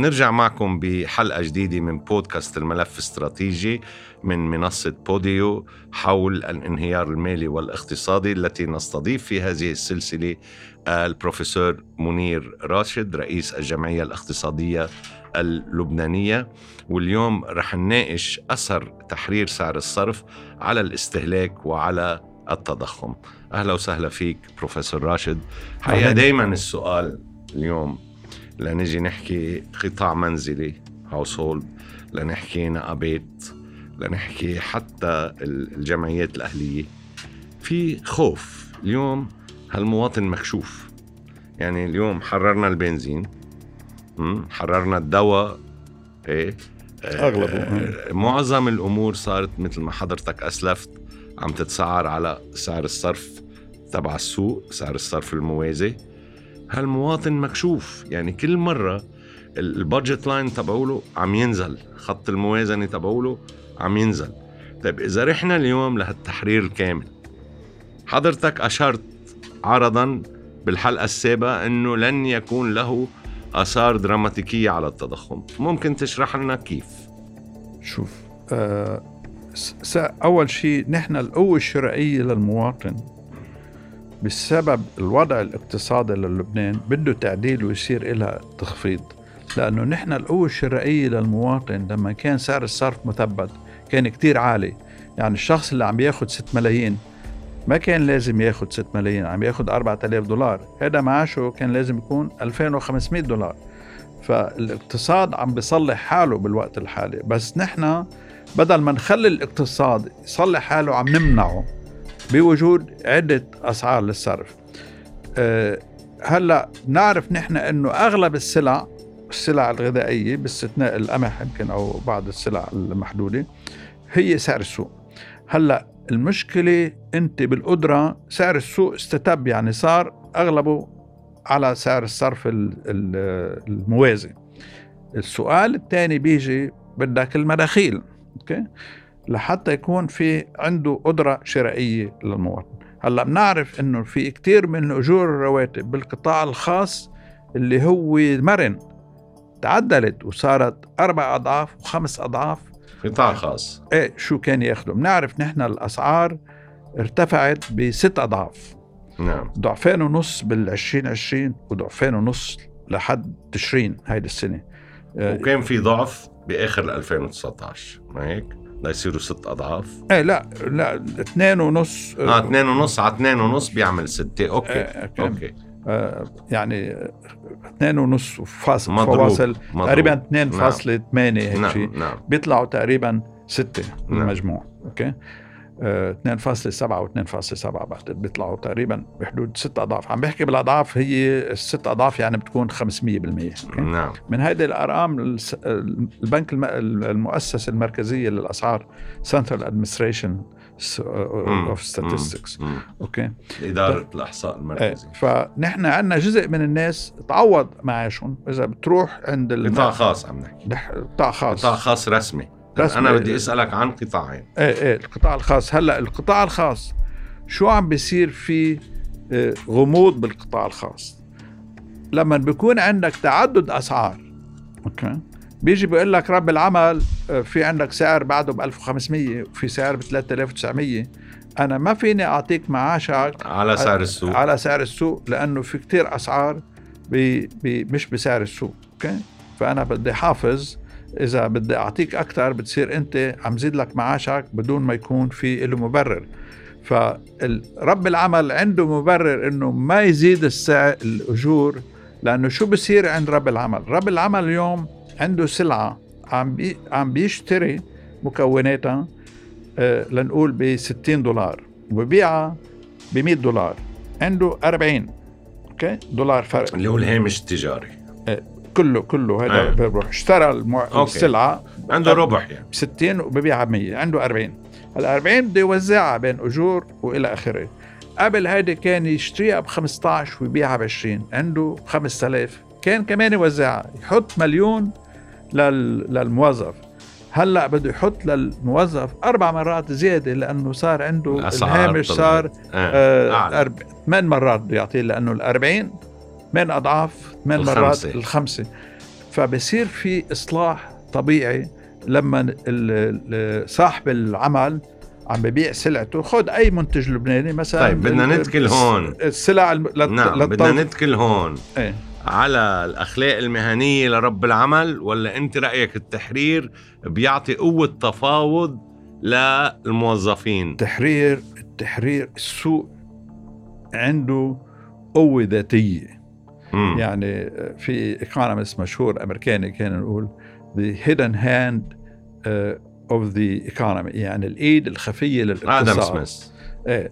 نرجع معكم بحلقة جديدة من بودكاست الملف الاستراتيجي من منصة بوديو حول الانهيار المالي والاقتصادي التي نستضيف في هذه السلسلة البروفيسور منير راشد رئيس الجمعية الاقتصادية اللبنانية. واليوم رح نناقش أثر تحرير سعر الصرف على الاستهلاك وعلى التضخم. أهلا وسهلا فيك بروفيسور راشد. حقيقة دايما السؤال اليوم لنجي نحكي قطاع منزلي هاوس لنحكي نقابات لنحكي حتى الجمعيات الأهلية. في خوف. اليوم هالمواطن مكشوف. يعني اليوم حررنا البنزين حررنا الدواء إيه؟ أغلبه. آه معظم الأمور صارت مثل ما حضرتك أسلفت. عم تتسعر على سعر الصرف تبع السوق سعر الصرف الموازي. هالمواطن مكشوف. يعني كل مرة البادجت لاين تبعوله عم ينزل خط الموازنة تبعوله عم ينزل. طيب إذا رحنا اليوم لهالتحرير الكامل حضرتك أشرت عرضا بالحلقة السابقة أنه لن يكون له آثار دراماتيكية على التضخم. ممكن تشرح لنا كيف؟ شوف آه أول شيء نحن القوة الشرائية للمواطن بسبب الوضع الاقتصادي للبنان بده تعديل ويصير لها تخفيض. لأنه نحن القوة الشرائية للمواطن لما كان سعر الصرف مثبت كان كتير عالي. يعني الشخص اللي عم ياخد 6 ملايين ما كان لازم ياخد 6 ملايين عم ياخد 4000 دولار. هذا معاشه كان لازم يكون 2500 دولار. فالاقتصاد عم بيصلح حاله بالوقت الحالي. بس نحن بدل ما نخلي الاقتصاد يصلح حاله عم نمنعه. بوجود عدة أسعار للصرف. أه هلأ نعرف نحن إنه أغلب السلع السلع الغذائية باستثناء القمح يمكن أو بعض السلع المحدودة هي سعر السوق. هلأ المشكلة أنت بالقدرة سعر السوق استتب يعني صار أغلبه على سعر الصرف الموازي. السؤال الثاني بيجي بدك المداخيل أوكي؟ لحتى يكون في عنده قدرة شرائية للمواطن. هلأ بنعرف إنه في كتير من اجور الرواتب بالقطاع الخاص اللي هو مرن تعدلت وصارت أربع أضعاف وخمس أضعاف. قطاع خاص. إيه شو كان ياخذوا بنعرف نحن الأسعار ارتفعت بست أضعاف. نعم. ضعفين ونص بال 2020 وضعفين ونص لحد تشرين هيدي السنة. وكان في ضعف بآخر 2019 ما هيك؟ ليصيروا ست أضعاف إيه لا لا اثنين ونص آه اثنين ونص على اثنين ونص بيعمل ستة okay آه أوكي آه يعني اثنين ونص فاصل فواصل تقريبا 2.8 نعم. هيك نعم. نعم. بيطلعوا تقريبا ستة نعم. المجموع okay 2.7 و 2.7 بعتقد بيطلعوا تقريبا بحدود ست أضعاف. عم بحكي بالأضعاف هي الست أضعاف يعني بتكون 500% نعم. من هذه الأرقام البنك المؤسسة المركزية للأسعار Central Administration of Statistics okay؟ إدارة. الأحصاء المركزي إيه. فنحن عندنا جزء من الناس تعوض معاشهم. إذا بتروح عند قطاع خاص عم نحكي. قطاع خاص. قطاع خاص رسمي. أنا بدي أسألك عن قطاعين. إيه إيه القطاع الخاص. هلأ القطاع الخاص شو عم بيصير في آه، غموض بالقطاع الخاص؟ لما بيكون عندك تعدد أسعار أوكي؟ بيجي بيقول لك رب العمل آه، في عندك سعر بعده ب 1500 وفي سعر ب 3900 أنا ما فيني أعطيك معاشك على سعر السوق. على سعر السوق لأنه في كتير أسعار بي بي مش بسعر السوق okay؟ فأنا بدي حافظ إذا بدي أعطيك أكثر بتصير أنت عم زيد لك معاشك بدون ما يكون في له مبرر. فرب العمل عنده مبرر إنه ما يزيد السعر الأجور لأنه شو بصير عند رب العمل؟ رب العمل اليوم عنده سلعة عم بي عم بيشتري مكوناتها آه لنقول ب 60 دولار وببيعها ب 100 دولار عنده 40 أوكي؟ دولار فرق. اللي هو الهامش التجاري. آه كله كله هذا أيه. بيروح اشترى المع... السلعة عنده ربح يعني. ب 60 وببيعها ب 100 عنده 40 هال 40 بده يوزعها بين أجور وإلى آخره. قبل هيدي كان يشتريها ب 15 ويبيعها ب 20 عنده 5000 كان كمان يوزعها. يحط مليون لل... للموظف. هلا بده يحط للموظف أربع مرات زيادة لأنه صار عنده الهامش صار آه. آه. ثمان مرات بده يعطيه لأنه ال 40 ثمان أضعاف ثمان مرات الخمسة. فبصير في إصلاح طبيعي لما صاحب العمل عم ببيع سلعته. خد أي منتج لبناني مثلا. طيب، بدنا نتكل هون. السلع الم- للط- نعم للطوف- بدنا نتكل هون. إيه. على الأخلاق المهنية لرب العمل ولا أنت رأيك التحرير بيعطي قوة تفاوض للموظفين؟ التحرير التحرير السوق عنده قوة ذاتية. مم. يعني في ايكونومست مشهور أمريكاني كان يقول hidden hand uh, of the economy. يعني الإيد الخفية للإقتصاد. سميث. إيه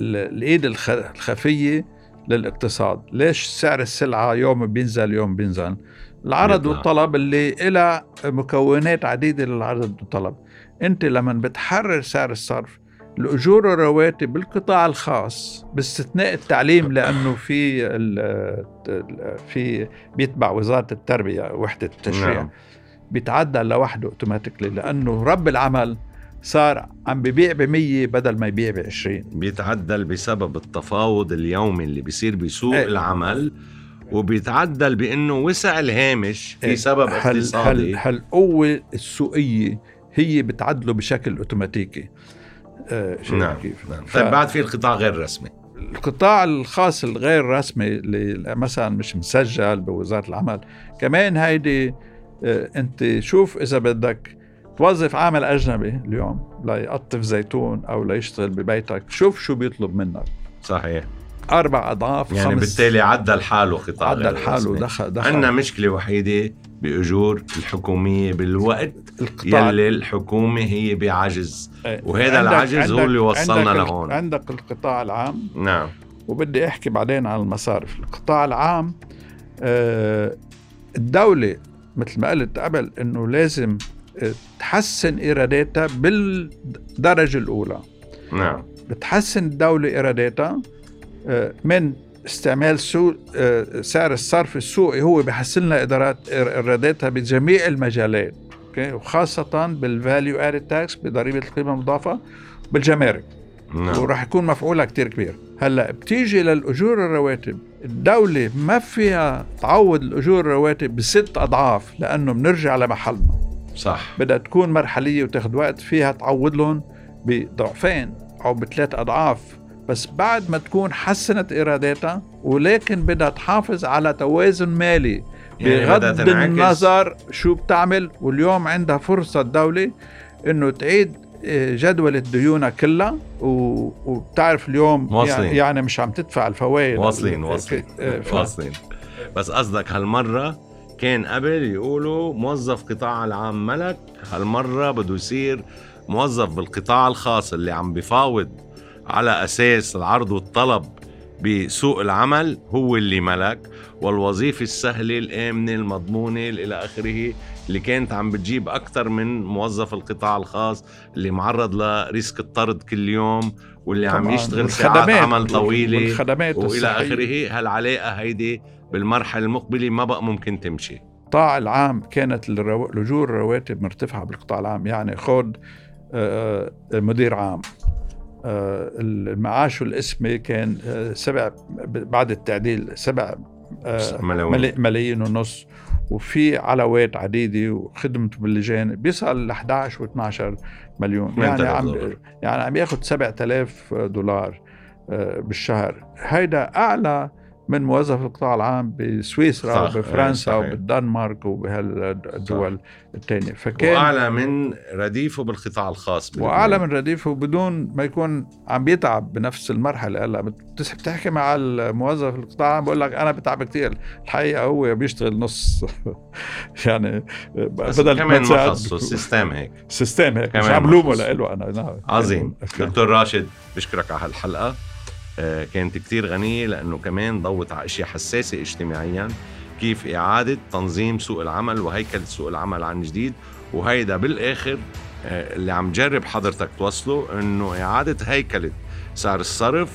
الإيد الخ... الخفية للإقتصاد. ليش سعر السلعة يوم بينزل يوم بينزل؟ العرض بيطلع. والطلب اللي إلى مكونات عديدة للعرض والطلب. أنت لما بتحرر سعر الصرف الأجور والرواتب بالقطاع الخاص باستثناء التعليم لأنه في في بيتبع وزارة التربية وحدة التشريع. نعم. بيتعدل لوحده اوتوماتيكلي لأنه رب العمل صار عم ببيع ب 100 بدل ما يبيع ب 20 بيتعدل بسبب التفاوض اليومي اللي بيصير بسوق إيه. العمل وبيتعدل بإنه وسع الهامش في سبب هل اقتصادي. هل هالقوة السوقية هي بتعدله بشكل اوتوماتيكي نعم كيف؟ نعم. طيب بعد في القطاع غير رسمي القطاع الخاص الغير رسمي اللي مثلا مش مسجل بوزارة العمل كمان هيدي آه، أنت شوف إذا بدك توظف عامل أجنبي اليوم ليقطف زيتون أو ليشتغل ببيتك شوف شو بيطلب منك صحيح أربع أضعاف يعني خمس بالتالي عدل حاله قطاع عدل غير حاله رسمي. دخل دخل. عندنا مشكلة وحيدة بأجور الحكومية بالوقت القطاع. يلي الحكومة هي بعجز إيه. وهذا عندك- العجز هو عندك- اللي وصلنا عندك لهون. عندك القطاع العام. نعم. وبدي أحكي بعدين عن المصارف. القطاع العام آه، الدولة مثل ما قلت قبل إنه لازم آه، تحسن إيراداتها بالدرجة الأولى. نعم. بتحسن الدولة إيراداتها من استعمال سوق آه، سعر الصرف السوقي هو بحسن لنا إدارات إيراداتها بجميع المجالات okay؟ وخاصة بال value added tax بضريبة القيمة المضافة بالجمارك. نعم. وراح يكون مفعولها كتير كبير. هلأ بتيجي للاجور الرواتب الدولة ما فيها تعوض الأجور الرواتب بست أضعاف لأنه بنرجع لمحلنا. صح. بدها تكون مرحلية وتاخذ وقت فيها تعوض لهم بضعفين أو بثلاث أضعاف بس بعد ما تكون حسنت ايراداتها ولكن بدها تحافظ على توازن مالي يعني بغض النظر شو بتعمل واليوم عندها فرصة الدولة إنه تعيد آه، جدولة ديونها كلها و- وبتعرف اليوم واصلين. يعني, مش عم تدفع الفوائد. واصلين واصلين آه، ف- واصلين. بس قصدك هالمرة كان قبل يقولوا موظف قطاع العام ملك هالمرة بده يصير موظف بالقطاع الخاص اللي عم بفاوض على أساس العرض والطلب بسوق العمل هو اللي ملك والوظيفة السهلة الآمنة المضمونة إلى آخره اللي كانت عم بتجيب أكثر من موظف القطاع الخاص اللي معرض لريسك الطرد كل يوم واللي عم. يشتغل ساعات عمل طويلة الصحية. آخره هالعلاقة هيدي بالمرحلة المقبلة ما بقى ممكن تمشي القطاع العام كانت الرو... الرواتب مرتفعة بالقطاع العام يعني خد آه، آه، مدير عام آه، المعاش الاسمي كان آه، سبع بعد التعديل سبع آه، ملايين. ملايين ونص وفي علاوات عديدة وخدمته باللجان بيصل ل 11 و 12 مليون يعني 8000 عم دولار. يعني عم ياخذ 7000 دولار بالشهر هيدا أعلى من موظف القطاع العام بسويسرا صح، وبفرنسا صحيح. وبالدنمارك وبهالدول الثانية فكان وأعلى من رديفه بالقطاع الخاص. وأعلى من رديفه بدون ما يكون عم بيتعب بنفس المرحلة هلأ بتحكي مع الموظف القطاع العام بقول لك أنا بتعب كثير الحقيقة هو بيشتغل نص يعني بدل ما كمان خصه system هيك system هيك مش عم لومه. لإله أنا نعم. عظيم okay. دكتور راشد بشكرك على هالحلقة كانت كتير غنية لأنه كمان ضوت على أشياء حساسة اجتماعيا كيف إعادة تنظيم سوق العمل وهيكلة سوق العمل عن جديد. وهيدا بالآخر آه، اللي عم جرب حضرتك توصله أنه إعادة هيكلة سعر الصرف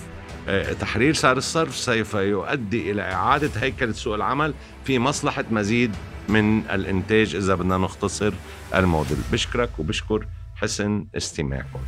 آه، تحرير سعر الصرف سوف يؤدي إلى إعادة هيكلة سوق العمل في مصلحة مزيد من الإنتاج إذا بدنا نختصر الموديل. بشكرك وبشكر حسن استماعكم.